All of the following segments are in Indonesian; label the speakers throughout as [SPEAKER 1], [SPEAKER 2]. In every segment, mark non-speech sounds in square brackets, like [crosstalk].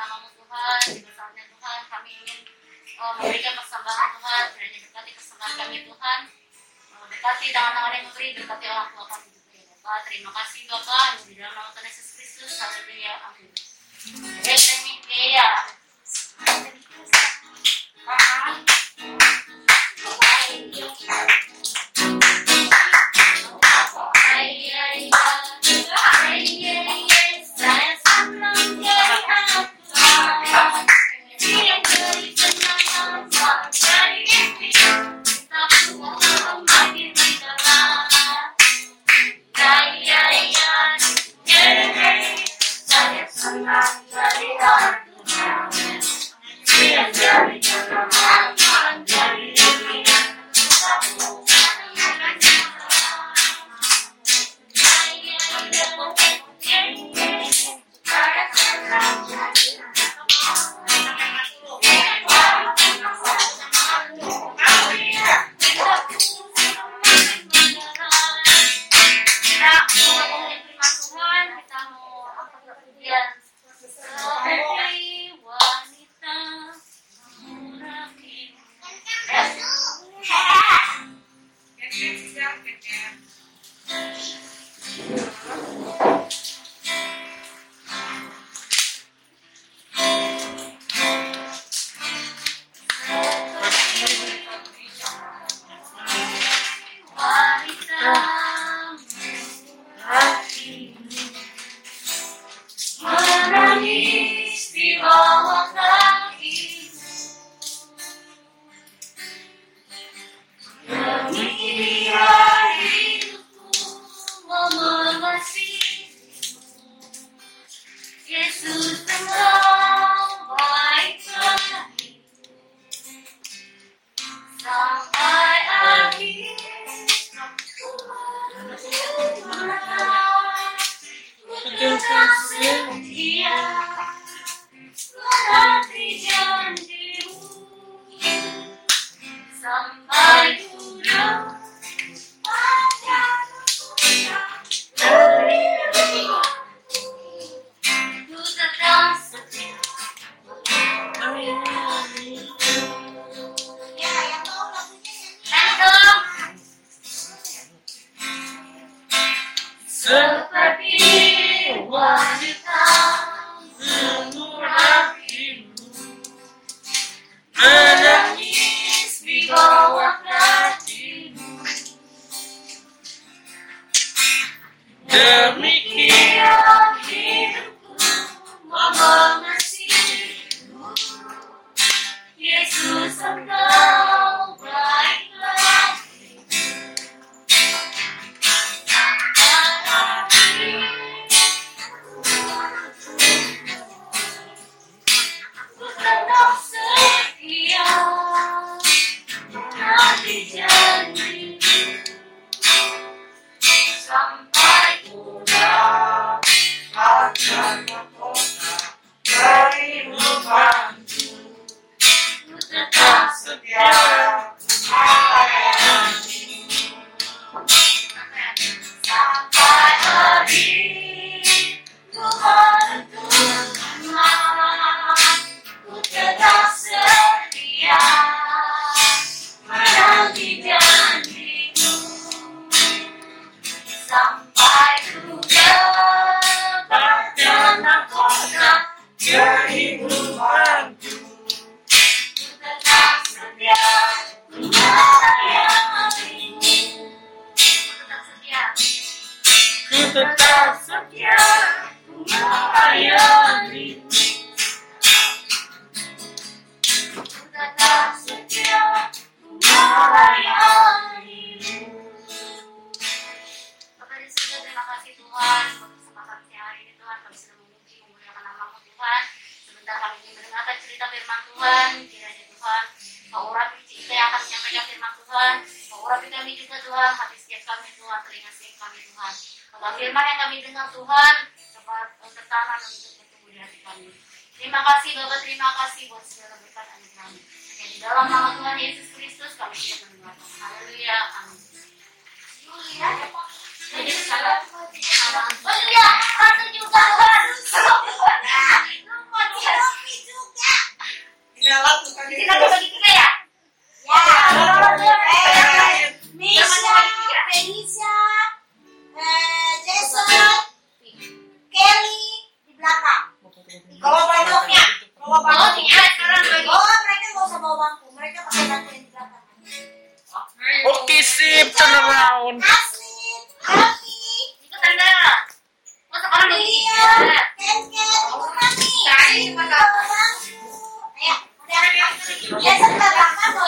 [SPEAKER 1] namamu Tuhan. Di saatnya Tuhan kami ingin oh, memberikan persembahan Tuhan. Kiranya berkati persembahan kami Tuhan. Oh, berkati tangan-tangan yang memberi, berkati orang tua kami juga ya Bapak. Terima kasih Bapak. Di dalam nama Tuhan Yesus Kristus. Haleluya. Amin. Amin. Ya. Kita cerita firman Tuhan, kiranya Tuhan, Kau urapi kita yang akan menyampaikan firman Tuhan, Kau urapi kami juga Tuhan, hati setiap kami Tuhan, telinga setiap kami Tuhan. Kalau firman yang kami dengar Tuhan, dapat tertanam untuk bertumbuh di hati kami. Terima kasih Bapak, terima kasih buat segala berkat anak kami. Di dalam nama Tuhan Yesus Kristus kami sudah mendengarkan. Haleluya, amin.
[SPEAKER 2] Julia, jadi salah. Julia,
[SPEAKER 1] juga Tuhan. Tuhan, Tuhan. Tuhan. Nyala ya?
[SPEAKER 3] iya, iya, eh, di belakang. Mereka nggak.
[SPEAKER 2] Mereka
[SPEAKER 3] pakai yang di belakang. Oke, sip. Turn. Asli, tanda. Iya, Ini? Ken, Ken, kami. Eso es lo que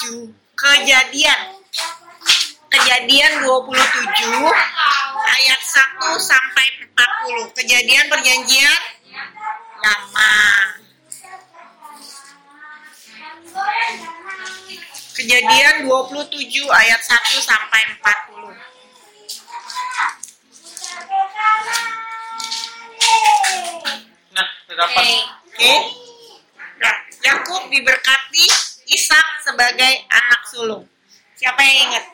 [SPEAKER 3] 27. Kejadian. Kejadian 27 ayat 1 sampai 40. Kejadian perjanjian lama. Kejadian 27 ayat 1 sampai 40.
[SPEAKER 2] Nah, dapat.
[SPEAKER 3] Oke. Nah, Yakub diberkati Ishak sebagai anak sulung. Siapa yang ingat?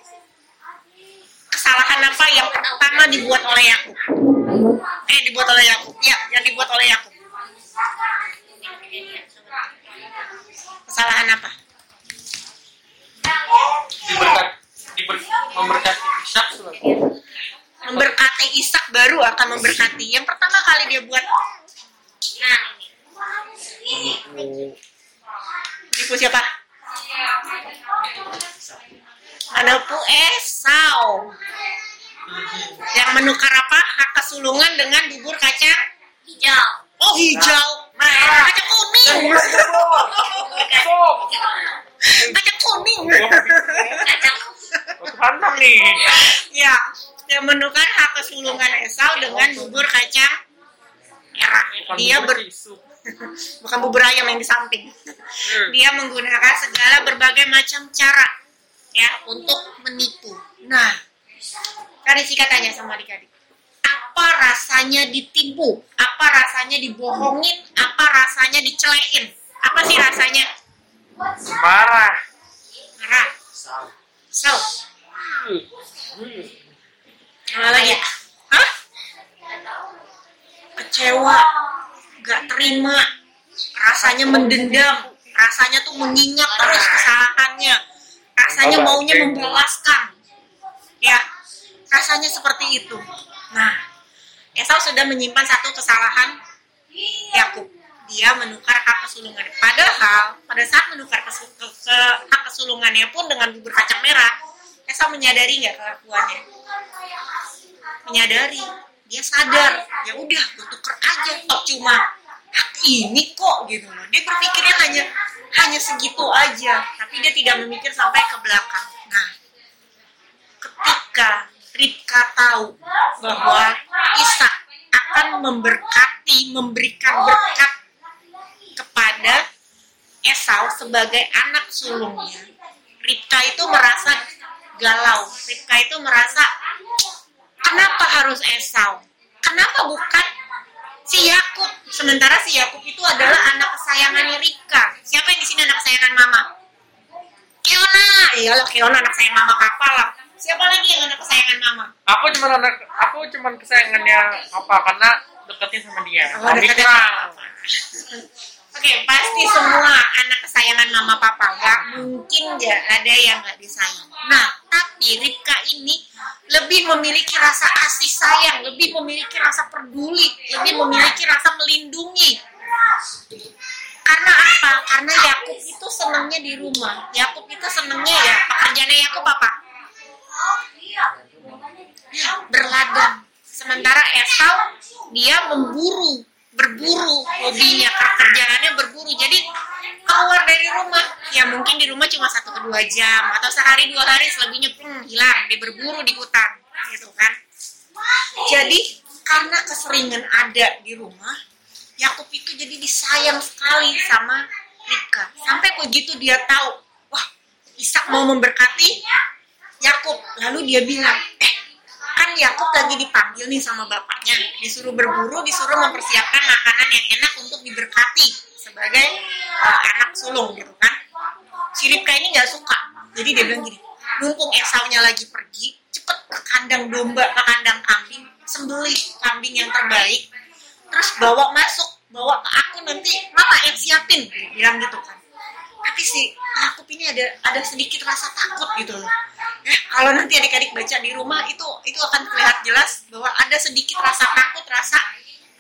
[SPEAKER 3] Kesalahan apa yang pertama dibuat oleh Yakub? Eh, dibuat oleh Yakub. Ya, yang dibuat oleh Yakub. Kesalahan apa?
[SPEAKER 2] Diberkat, diber, memberkati Ishak
[SPEAKER 3] Memberkati Ishak baru akan memberkati. Yang pertama kali dia buat. Nah,
[SPEAKER 2] menipu
[SPEAKER 3] nipu siapa? Menipu Esau. Yang menukar apa? Hak kesulungan dengan bubur kacang
[SPEAKER 1] Hijau.
[SPEAKER 3] Oh hijau, merah, kacang kuning, kacang kuning.
[SPEAKER 1] Kacang.
[SPEAKER 2] Hantam nih.
[SPEAKER 3] ya, yang menukar hak kesulungan Esau dengan bubur kacang merah. Dia ber, [laughs] bukan bubur ayam yang di samping.
[SPEAKER 2] Hmm.
[SPEAKER 3] Dia menggunakan segala berbagai macam cara ya untuk menipu. Nah, kan isi katanya sama adik-adik. Apa rasanya ditipu? Apa rasanya dibohongin? Apa rasanya dicelein? Apa sih rasanya?
[SPEAKER 2] Marah.
[SPEAKER 3] Marah. So, Mana lagi? Hah? Kecewa, gak terima, rasanya mendendam, rasanya tuh mengingat terus kesalahannya, rasanya maunya membalaskan. Ya, rasanya seperti itu. Nah, Esau sudah menyimpan satu kesalahan Yakub. Dia menukar hak kesulungan. Padahal pada saat menukar kesu- ke, ke- hak kesulungannya pun dengan bubur kacang merah, Esau menyadari nggak kelakuannya? Menyadari. Dia sadar. Ya udah, gue tuker aja. Toh cuma hak ini kok gitu loh. Dia berpikirnya hanya hanya segitu aja, tapi dia tidak memikir sampai ke belakang. Nah, ketika Ribka tahu bahwa Ishak akan memberkati, memberikan berkat kepada Esau sebagai anak sulungnya. Ribka itu merasa galau. Ribka itu merasa kenapa harus Esau? Kenapa bukan si Yakub? Sementara si Yakub itu adalah anak kesayangannya Ribka. Siapa yang di sini anak kesayangan mama? Kiona. Iyalah Kiona anak sayang mama kapal lah. Siapa lagi yang anak kesayangan mama?
[SPEAKER 2] Aku cuma anak, aku cuma kesayangannya apa karena deketin sama dia.
[SPEAKER 3] Oh, deketin sama Oke, pasti semua anak kesayangan mama papa. Gak mungkin nggak ada yang nggak disayang. Nah, tapi Ripka ini lebih memiliki rasa kasih sayang, lebih memiliki rasa peduli, lebih memiliki rasa melindungi. Karena apa? Karena Yakub itu senangnya di rumah. Yakub itu senangnya ya pekerjaannya Yakub apa? berladang. Sementara Esau dia memburu, berburu hobinya, pekerjaannya berburu. Jadi keluar dari rumah, ya mungkin di rumah cuma satu ke dua jam atau sehari dua hari selebihnya hmm, hilang, dia berburu di hutan, gitu kan? Jadi karena keseringan ada di rumah, Yakub itu jadi disayang sekali sama Ribka. Sampai begitu dia tahu, wah Ishak mau memberkati Yakub. Lalu dia bilang, eh kan Yakub lagi dipanggil nih sama bapaknya, disuruh berburu, disuruh mempersiapkan makanan yang enak untuk diberkati sebagai uh, anak sulung gitu kan. Si Ribka ini nggak suka, jadi dia bilang gini, mumpung Esaunya lagi pergi, cepet ke kandang domba, ke kandang kambing, sembelih kambing yang terbaik, terus bawa masuk, bawa ke aku nanti mama yang siapin, bilang gitu kan. Tapi si Yakub ini ada ada sedikit rasa takut gitu loh. Ya, kalau nanti adik-adik baca di rumah itu itu akan terlihat jelas bahwa ada sedikit rasa takut, rasa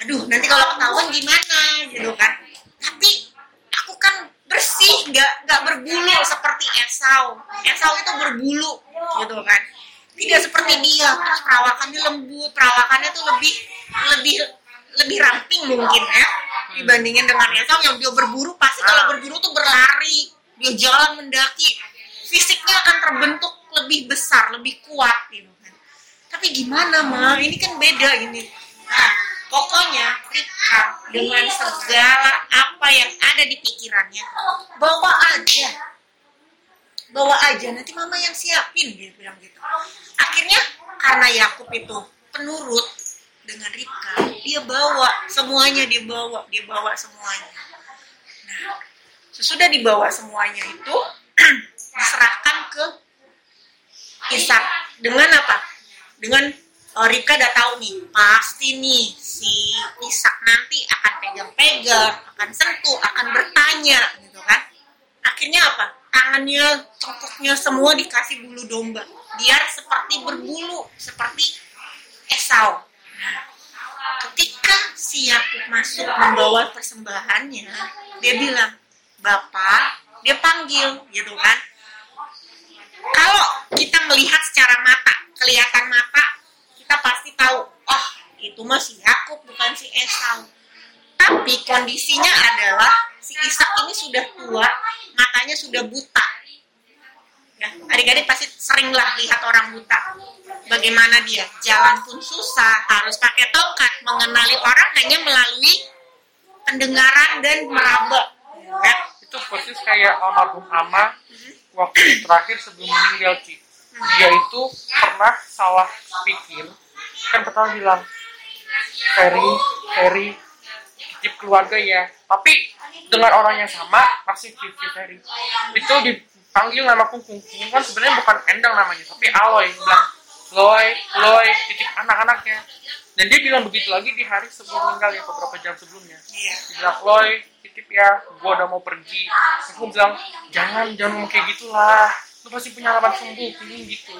[SPEAKER 3] aduh nanti kalau ketahuan gimana gitu kan. Tapi aku kan bersih, nggak nggak berbulu seperti Esau. Esau itu berbulu gitu kan. Tidak seperti dia, terus perawakannya lembut, perawakannya tuh lebih lebih lebih ramping mungkin ya dibandingin dengan Esau yang dia berburu pasti kalau berburu tuh berlari, dia jalan mendaki, fisiknya akan terbentuk lebih besar, lebih kuat gitu kan. Tapi gimana mah? Ini kan beda ini. Nah, pokoknya Rika dengan segala apa yang ada di pikirannya, bawa aja. Bawa aja, nanti mama yang siapin dia bilang gitu. Akhirnya karena Yakub itu penurut dengan Rika, dia bawa semuanya dia bawa, dia bawa semuanya. Nah, sesudah dibawa semuanya itu [clears throat] diserahkan ke Ishak dengan apa? Dengan oh, Ribka udah tahu nih, pasti nih si Ishak nanti akan pegang-pegang, akan sentuh, akan bertanya gitu kan. Akhirnya apa? Tangannya, congkoknya semua dikasih bulu domba. Biar seperti berbulu, seperti Esau. Ketika si Yakub masuk membawa persembahannya, dia bilang, Bapak, dia panggil gitu kan kalau kita melihat secara mata, kelihatan mata, kita pasti tahu, oh itu mah si Yakub bukan si Esau. Tapi kondisinya adalah si Ishak ini sudah tua, matanya sudah buta. Ya, adik-adik pasti seringlah lihat orang buta. Bagaimana dia jalan pun susah, harus pakai tongkat, mengenali orang hanya melalui pendengaran dan meraba. Ya,
[SPEAKER 2] Itu persis kayak almarhum Ama waktu terakhir sebelum meninggal Ci. Dia itu pernah salah pikir, kan pertama bilang Ferry, Ferry, titip keluarga ya. Tapi dengan orang yang sama masih Vivi Ferry. Itu dipanggil nama Kungkung. Kungkung kan sebenarnya bukan Endang namanya, tapi Aloy. Bilang Loy, Loy, titip anak-anaknya. Dan dia bilang begitu lagi di hari sebelum meninggal ya beberapa jam sebelumnya.
[SPEAKER 3] iya.
[SPEAKER 2] Dia bilang Loy, titip ya, gua udah mau pergi. Aku bilang jangan, jangan kayak gitulah. Lu pasti punya harapan sembuh, ini gitu.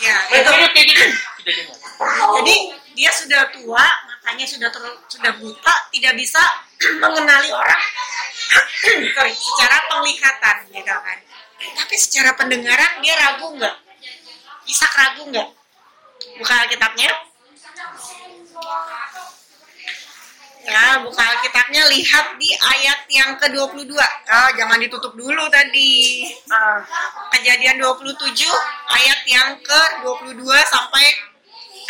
[SPEAKER 3] Ya, itu
[SPEAKER 2] kayak gitu. Tidak.
[SPEAKER 3] Jadi dia sudah tua, matanya sudah ter- sudah buta, tidak bisa [clears throat] mengenali orang [clears throat] sorry, secara penglihatan gitu kan. Tapi secara pendengaran dia ragu nggak? Ishak ragu nggak? Buka Alkitabnya. Ya, buka Alkitabnya lihat di ayat yang ke-22. Oh, jangan ditutup dulu tadi.
[SPEAKER 2] Nah,
[SPEAKER 3] Kejadian 27 ayat yang ke-22 sampai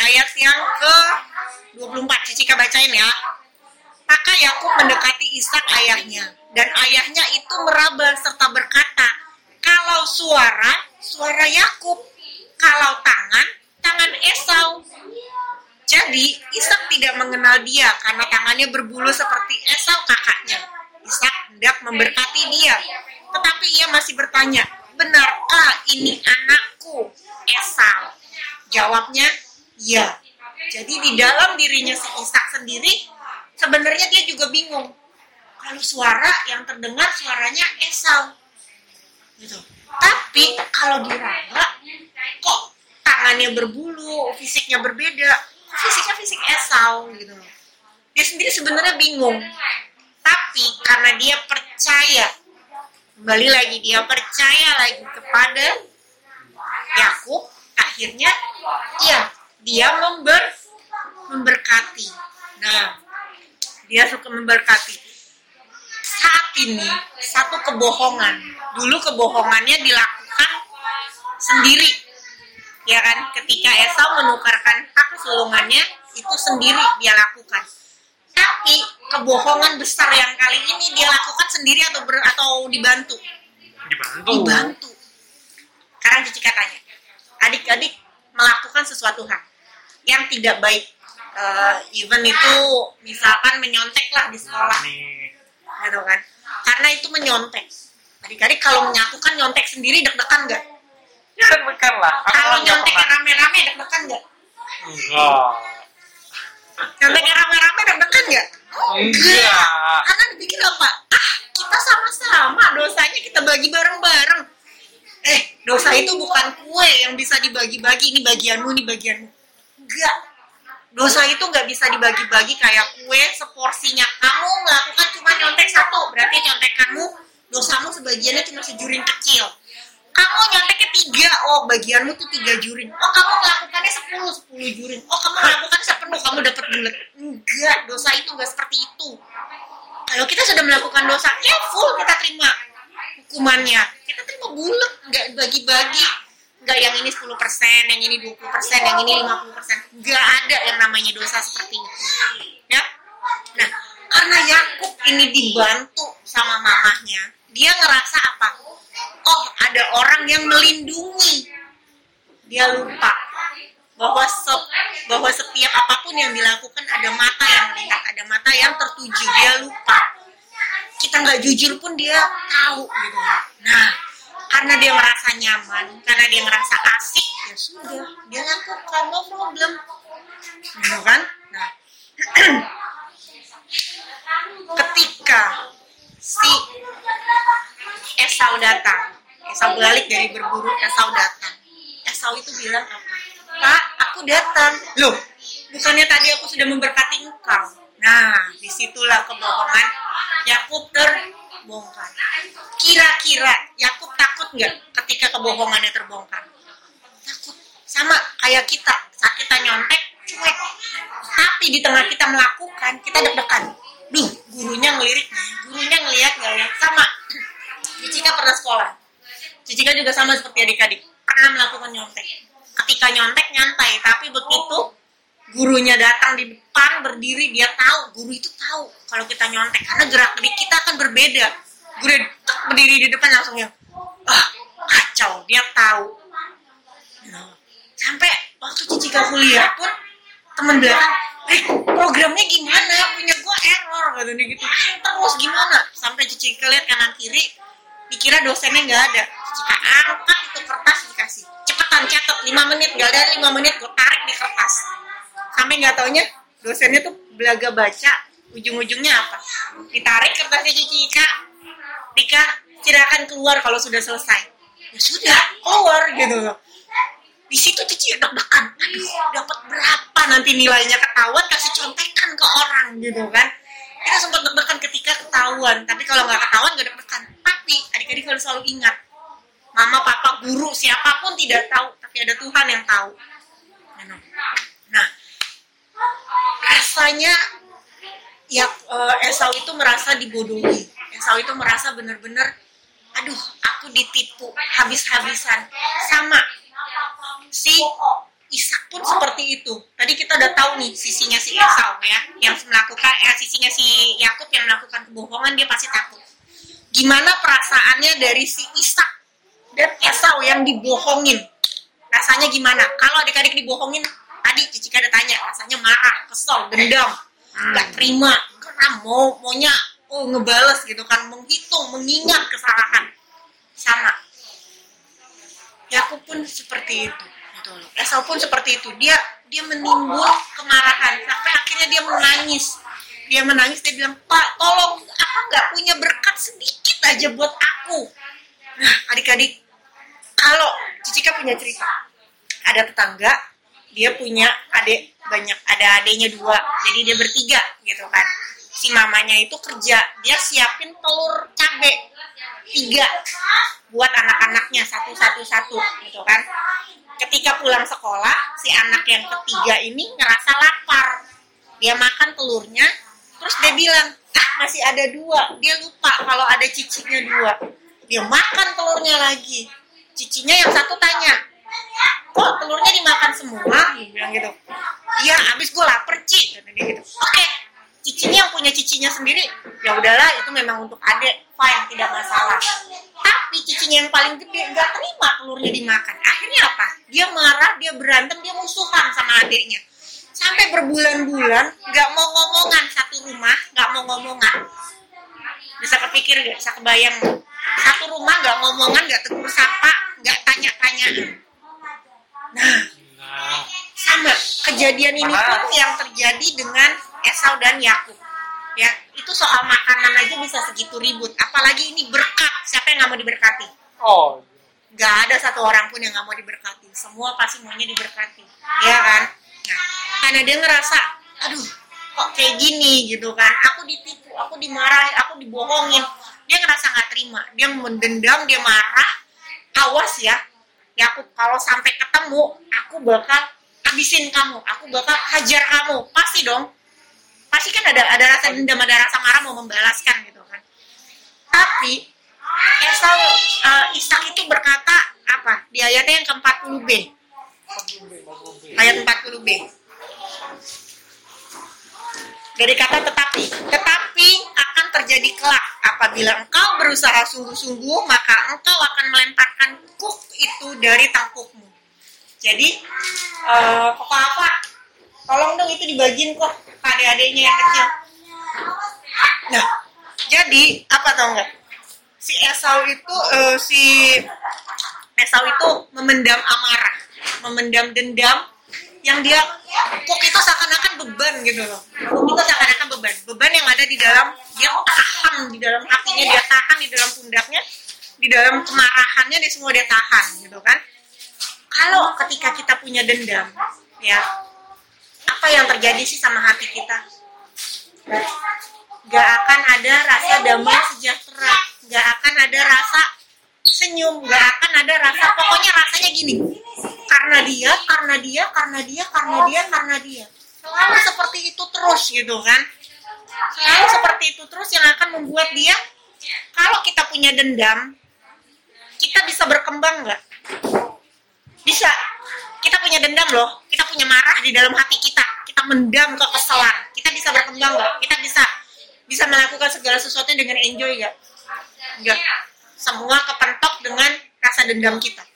[SPEAKER 3] ayat yang ke-24. Cicika bacain ya. Maka Yakub mendekati Ishak ayahnya dan ayahnya itu meraba serta berkata, "Kalau suara, suara Yakub; kalau tangan, tangan Esau." Jadi Ishak tidak mengenal dia karena tangannya berbulu seperti Esau kakaknya. Ishak hendak memberkati dia, tetapi ia masih bertanya, "Benarkah ini anakku?" Esau? Jawabnya, ya. Jadi di dalam dirinya si Ishak sendiri, sebenarnya dia juga bingung. Kalau suara yang terdengar suaranya Esau. Gitu. Tapi kalau diraga, kok tangannya berbulu, fisiknya berbeda. Fisiknya fisik Esau gitu. Dia sendiri sebenarnya bingung. Tapi karena dia percaya, kembali lagi dia percaya lagi kepada Yakub, akhirnya ya dia member memberkati. Nah, dia suka memberkati. Saat ini satu kebohongan. Dulu kebohongannya dilakukan sendiri. Ya kan? Ketika Esau menukarkan hak kesulungannya itu sendiri dia lakukan. Tapi kebohongan besar yang kali ini dia lakukan sendiri atau ber, atau dibantu?
[SPEAKER 2] Dibantu.
[SPEAKER 3] Dibantu. Sekarang Cici katanya, adik-adik melakukan sesuatu hal yang tidak baik. Eh, even itu misalkan menyontek lah di sekolah,
[SPEAKER 2] Nih.
[SPEAKER 3] gitu kan? Karena itu menyontek. Adik-adik kalau menyatukan nyontek sendiri deg-degan nggak?
[SPEAKER 2] Deg-degan lah.
[SPEAKER 3] Kalau nyonteknya rame-rame deg-degan nggak?
[SPEAKER 2] Enggak.
[SPEAKER 3] Nyonteknya rame-rame deg-degan nggak?
[SPEAKER 2] Enggak.
[SPEAKER 3] Karena dipikir apa? Ah, kita sama-sama dosanya kita bagi bareng-bareng. Eh, dosa itu bukan kue yang bisa dibagi-bagi. Ini bagianmu, ini bagianmu. Enggak. Dosa itu nggak bisa dibagi-bagi kayak kue seporsinya. Kamu melakukan cuma nyontek satu, berarti nyontekanmu dosamu sebagiannya cuma sejuring kecil. Kamu nyonteknya tiga, oh bagianmu tuh tiga juring. Oh kamu melakukannya sepuluh, sepuluh juring. Oh kamu melakukan sepenuh, kamu dapat bulat. Enggak, dosa itu enggak seperti itu. Kalau kita sudah melakukan dosa, ya full kita terima hukumannya. Kita terima bulat, nggak bagi-bagi. Nggak yang ini 10%, yang ini 20%, yang ini 50%. Nggak ada yang namanya dosa seperti itu. Ya. Nah, karena Yakub ini dibantu sama mamahnya, dia ngerasa apa? Oh, ada orang yang melindungi. Dia lupa bahwa se- bahwa setiap apa pun yang dilakukan ada mata yang melihat, ada mata yang tertuju. Dia lupa. Kita nggak jujur pun dia tahu gitu. Nah, karena dia merasa nyaman, karena dia merasa asik, ya sudah, dia lakukan no problem. Gitu kan? Nah, [clears throat] ketika si Esau datang, Esau balik dari berburu, Esau datang. Esau itu bilang apa? Kak, aku datang. Loh, bukannya tadi aku sudah memberkati engkau. Nah, di situlah kebohongan Yakub terbongkar. Kira-kira Yakub takut nggak ketika kebohongannya terbongkar? Takut. Sama kayak kita, saat kita nyontek, cuek. Tapi di tengah kita melakukan, kita deg-degan. Duh, gurunya ngelirik gurunya ngeliat nggak ya? Sama. [clears throat] Cicika pernah sekolah. Cicika juga sama seperti adik-adik. Pernah melakukan nyontek. Ketika nyontek nyantai, tapi begitu gurunya datang di depan berdiri, dia tahu, guru itu tahu kalau kita nyontek. Karena gerak gerik kita akan berbeda. Guru berdiri di depan langsung yang, ah kacau, dia tahu. Nah, sampai waktu Cicika kuliah pun teman belakang, eh programnya gimana? Punya gua error katanya gitu. Terus gimana? Sampai Cicika lihat kanan kiri, dikira dosennya nggak ada. Cicika angkat itu kertas dikasih. Cepetan catat 5 menit, nggak ada 5 menit gue tarik di kertas. Sampai nggak taunya dosennya tuh belaga baca, ujung-ujungnya apa? Ditarik kertasnya Cicika, Dika silakan keluar kalau sudah selesai. Ya sudah, keluar gitu loh di situ Cici deg-degan aduh dapat berapa nanti nilainya ketahuan kasih contekan ke orang gitu kan kita sempat deg-degan ketika ketahuan tapi kalau nggak ketahuan nggak deg-degan tapi adik-adik harus selalu ingat mama papa guru siapa pun tidak tahu tapi ada Tuhan yang tahu nah rasanya ya eh, Esau itu merasa dibodohi Esau itu merasa benar-benar aduh aku ditipu habis-habisan sama si Ishak pun seperti itu. Tadi kita udah tahu nih sisinya si Esau ya, yang melakukan eh, sisinya si Yakub yang melakukan kebohongan dia pasti takut. Gimana perasaannya dari si Ishak dan Esau yang dibohongin? Rasanya gimana? Kalau adik-adik dibohongin, tadi Cici ada tanya, rasanya marah, kesel, dendam, nggak terima, geram, mau maunya oh ngebales gitu kan, menghitung, mengingat kesalahan, sama. Yakub pun seperti itu. Gitu loh. Esau pun seperti itu. Dia dia menimbul kemarahan. Sampai akhirnya dia menangis. Dia menangis dia bilang pak tolong aku nggak punya berkat sedikit aja buat aku. Nah adik-adik kalau Cicika punya cerita ada tetangga dia punya adik banyak ada adiknya dua jadi dia bertiga gitu kan. Si mamanya itu kerja dia siapin telur cabe tiga buat anak-anaknya satu satu satu gitu kan. Ketika pulang sekolah si anak yang ketiga ini ngerasa lapar. Dia makan telurnya terus dia bilang ah masih ada dua. Dia lupa kalau ada cicinya dua. Dia makan telurnya lagi cicinya yang satu tanya kok telurnya dimakan semua? Bilang gitu. Iya abis gue lapar ci gitu. Oke cicinya yang punya cicinya sendiri ya udahlah itu memang untuk adek fine tidak masalah. Tapi cicinya yang paling gede nggak terima telurnya dimakan. Akhirnya apa? Dia marah dia berantem dia musuhan sama adiknya sampai berbulan-bulan nggak mau ngomongan satu rumah nggak mau ngomongan. Bisa kepikir nggak bisa kebayang? Satu rumah nggak ngomongan nggak tegur sapa nggak tanya-tanyaan nah
[SPEAKER 2] Nah,
[SPEAKER 3] sama kejadian ini
[SPEAKER 2] Mana?
[SPEAKER 3] pun yang terjadi dengan Esau dan Yakub. Ya itu soal makanan aja bisa segitu ribut. Apalagi ini berkat. Siapa yang nggak mau diberkati?
[SPEAKER 2] Oh,
[SPEAKER 3] nggak ada satu orang pun yang nggak mau diberkati. Semua pasti maunya diberkati. Ya kan? Nah, karena dia ngerasa aduh kok kayak gini? Gitu kan. Aku ditipu aku dimarahi aku dibohongin dia ngerasa nggak terima. Dia mendendam dia marah. Awas ya. Ya aku kalau sampai ketemu aku bakal habisin kamu. Aku bakal hajar kamu. Pasti dong. Pasti kan ada ada rasa dendam ada rasa marah mau membalaskan gitu kan. Tapi Esau uh, Ishak itu berkata apa? Di ayatnya yang ke-40b ayat 40b dari kata tetapi tetapi terjadi kelak. Apabila engkau berusaha sungguh-sungguh maka engkau akan melemparkan kuk itu dari tangkukmu. Jadi kok apa? Tolong dong itu dibagiin kok ke adik-adiknya yang kecil. Nah jadi apa tau nggak? Si Esau itu eh, si Esau itu memendam amarah memendam dendam yang dia kok itu seakan-akan beban gitu loh. Kuk itu seakan-akan beban. Beban yang ada di dalam dia tahan di dalam hatinya dia tahan di dalam pundaknya di dalam kemarahannya dia semua dia tahan gitu kan. Kalau ketika kita punya dendam ya apa yang terjadi sih sama hati kita? Gak akan ada rasa damai sejahtera. Gak akan ada rasa senyum. Gak akan ada rasa pokoknya rasanya gini karena dia karena dia karena dia karena dia karena dia. Selalu seperti itu terus gitu kan. Selalu seperti itu terus yang akan membuat dia kalau kita punya dendam kita bisa berkembang nggak? Bisa. Kita punya dendam loh. Kita punya marah di dalam hati kita. Kita mendam kekesalan. Kita bisa berkembang nggak? Kita bisa bisa melakukan segala sesuatu dengan enjoy nggak? Nggak. Semua kepentok dengan rasa dendam kita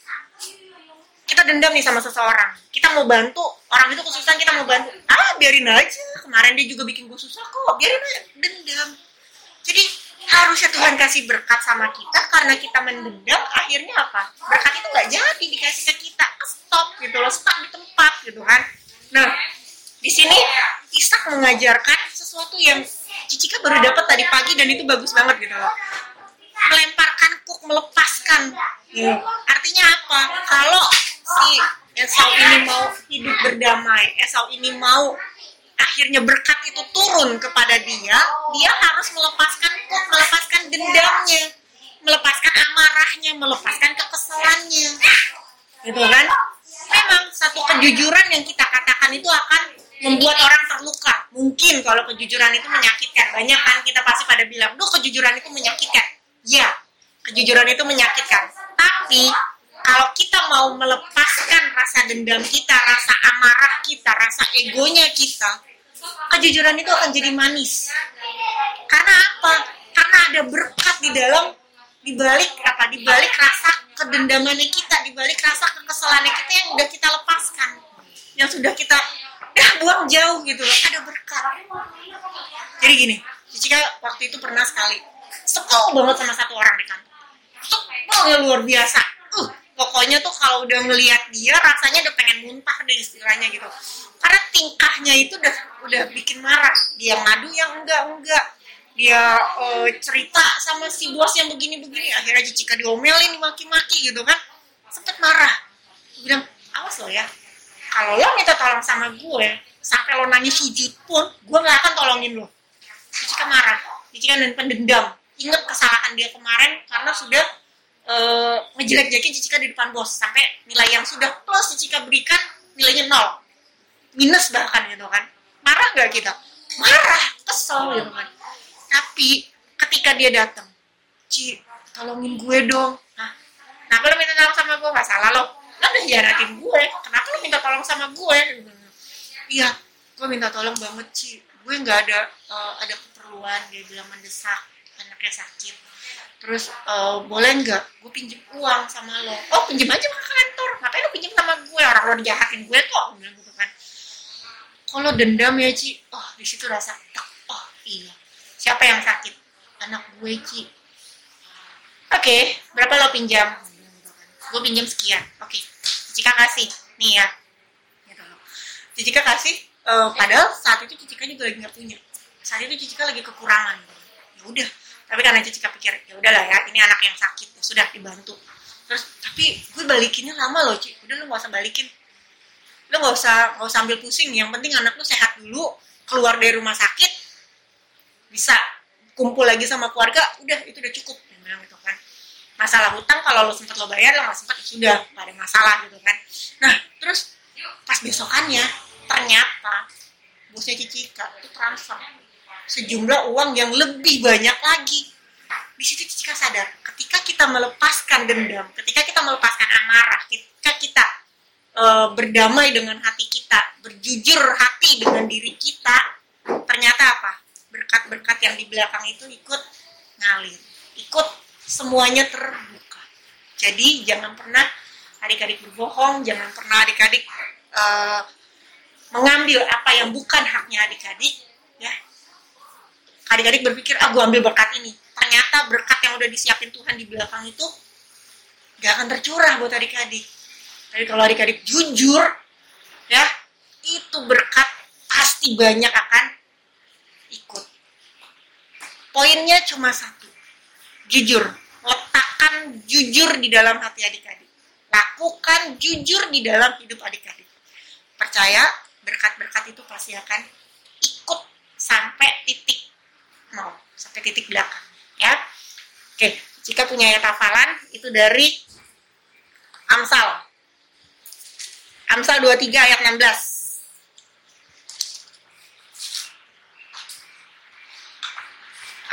[SPEAKER 3] kita dendam nih sama seseorang. Kita mau bantu orang itu kesusahan kita mau bantu. Ah biarin aja. Kemarin dia juga bikin gue susah kok. Biarin aja. Dendam. Jadi harusnya Tuhan kasih berkat sama kita karena kita mendendam akhirnya apa? Berkat itu nggak jadi dikasih ke kita. Stop gitu loh. Stop di tempat gitu kan. Nah di sini Ishak mengajarkan sesuatu yang Cicika baru dapat tadi pagi dan itu bagus banget gitu loh. Melemparkan kuk melepaskan. Hmm. artinya apa? Kalau si Esau ini mau hidup berdamai Esau ini mau akhirnya berkat itu turun kepada dia dia harus melepaskan melepaskan dendamnya melepaskan amarahnya melepaskan kekesalannya. Gitu kan? Memang satu kejujuran yang kita katakan itu akan membuat orang terluka. Mungkin kalau kejujuran itu menyakitkan. Banyak kan kita pasti pada bilang duh kejujuran itu menyakitkan. Ya kejujuran itu menyakitkan. Tapi kalau kita mau melepaskan rasa dendam kita rasa amarah kita rasa egonya kita kejujuran itu akan jadi manis. Karena apa? Karena ada berkat di dalam dibalik apa? Dibalik rasa kedendamannya kita dibalik rasa kekesalannya kita yang udah kita lepaskan yang sudah kita buang jauh gitu loh. Ada berkat. Jadi gini Cicika waktu itu pernah sekali sebel banget sama satu orang di kantor. Sebelnya luar biasa. Uh pokoknya tuh kalau udah ngelihat dia rasanya udah pengen muntah deh istilahnya gitu. Karena tingkahnya itu udah udah bikin marah. Dia ngadu yang enggak enggak. Dia eh, cerita sama si bos yang begini-begini akhirnya Cicika diomelin dimaki-maki gitu kan. Sempet marah. Gua bilang awas lo ya. Kalau lo minta tolong sama gue sampai lo nangis sujud pun gue nggak akan tolongin lo. Cicika marah. Cicika dan pendendam. Inget kesalahan dia kemarin karena sudah eh, ngejelek-jelekin Cicika di depan bos sampai nilai yang sudah plus Cicika berikan nilainya nol. Minus bahkan gitu kan. Marah nggak kita? Marah kesel gitu kan. Tapi ketika dia datang Ci tolongin gue dong. Hah? kenapa lo minta tolong sama gue nggak salah lo. Lo udah hianatin gue kenapa lo minta tolong sama gue? Iya gue minta tolong banget Ci. Gue nggak ada eh, ada keperluan dia bilang mendesak anaknya sakit terus eh, boleh nggak gue pinjem uang sama lo? Oh pinjem aja ke kantor. Ngapain lo pinjem sama gue? Orang lo dijahatin gue kok. Bilang gitu kan. Kalau dendam ya Ci? Oh di situ rasa tek. Oh iya. Siapa yang sakit? Anak gue Ci. Oke berapa lo pinjam? Gue pinjam sekian. Oke Cicika kasih. Nih ya. Gitu. Cicika kasih eh, padahal saat itu Cicika juga lagi nggak punya. Saat itu Cicika lagi kekurangan. Ya udah tapi karena Cicika pikir ya udahlah ya ini anak yang sakit ya sudah dibantu. Terus tapi gue balikinnya lama loh Ci. Udah lu nggak usah balikin. Lu nggak usah nggak usah ambil pusing. Yang penting anak lu sehat dulu keluar dari rumah sakit bisa kumpul lagi sama keluarga udah itu udah cukup. Dia bilang gitu kan. Masalah hutang kalau lo sempet lo bayar lo nggak sempet ya sudah nggak ada masalah gitu kan. Nah terus pas besokannya ternyata bosnya Cicika itu transfer sejumlah uang yang lebih banyak lagi. Di situ Cicika sadar ketika kita melepaskan dendam ketika kita melepaskan amarah ketika kita eh, berdamai dengan hati kita berjujur hati dengan diri kita ternyata apa? Berkat-berkat yang di belakang itu ikut ngalir ikut semuanya terbuka. Jadi jangan pernah adik-adik berbohong jangan pernah adik-adik eh, mengambil apa yang bukan haknya adik-adik ya adik-adik berpikir ah gue ambil berkat ini. Ternyata berkat yang udah disiapin Tuhan di belakang itu gak akan tercurah buat adik-adik. Tapi kalau adik-adik jujur ya itu berkat pasti banyak akan ikut. Poinnya cuma satu jujur. Letakkan jujur di dalam hati adik-adik. Lakukan jujur di dalam hidup adik-adik. Percaya berkat-berkat itu pasti akan ikut sampai titik nol sampai titik belakang ya. Oke jika punya ayat hafalan itu dari Amsal. Amsal 23 ayat 16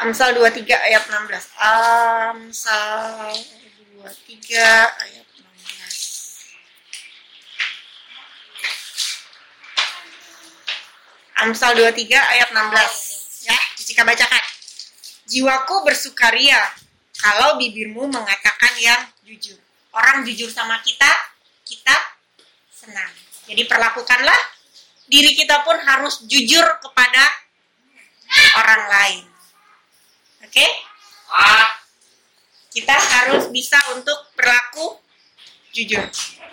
[SPEAKER 3] Amsal 23 ayat 16 Amsal 23 ayat 16 Amsal 23 ayat 16 Cicika bacakan. Jiwaku bersukaria kalau bibirmu mengatakan yang jujur. Orang jujur sama kita kita senang. Jadi perlakukanlah diri kita pun harus jujur kepada orang lain. Oke? Kita harus bisa untuk berlaku jujur.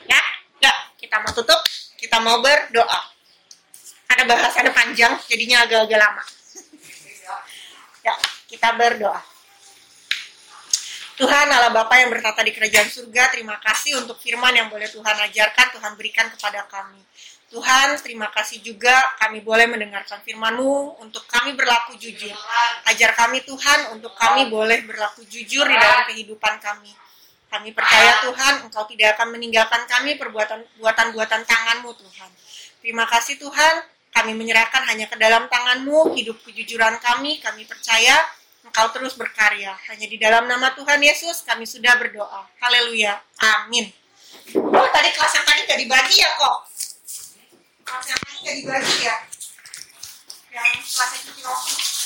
[SPEAKER 3] Ya? Ya kita mau tutup kita mau berdoa. Ada bahasannya panjang jadinya agak-agak lama kita berdoa Tuhan Allah Bapa yang bertata di kerajaan surga, terima kasih untuk firman yang boleh Tuhan ajarkan, Tuhan berikan kepada kami. Tuhan, terima kasih juga kami boleh mendengarkan firman-Mu untuk kami berlaku jujur. Ajar kami Tuhan untuk kami boleh berlaku jujur di dalam kehidupan kami. Kami percaya Tuhan, Engkau tidak akan meninggalkan kami perbuatan buatan-buatan tangan-Mu Tuhan. Terima kasih Tuhan, kami menyerahkan hanya ke dalam tangan-Mu, hidup kejujuran kami, kami percaya Engkau terus berkarya. Hanya di dalam nama Tuhan Yesus kami sudah berdoa. Haleluya. Amin. Oh, tadi kelas yang tadi nggak dibagi ya kok? Kelas yang tadi nggak dibagi ya? Yang kelasnya cuci roti.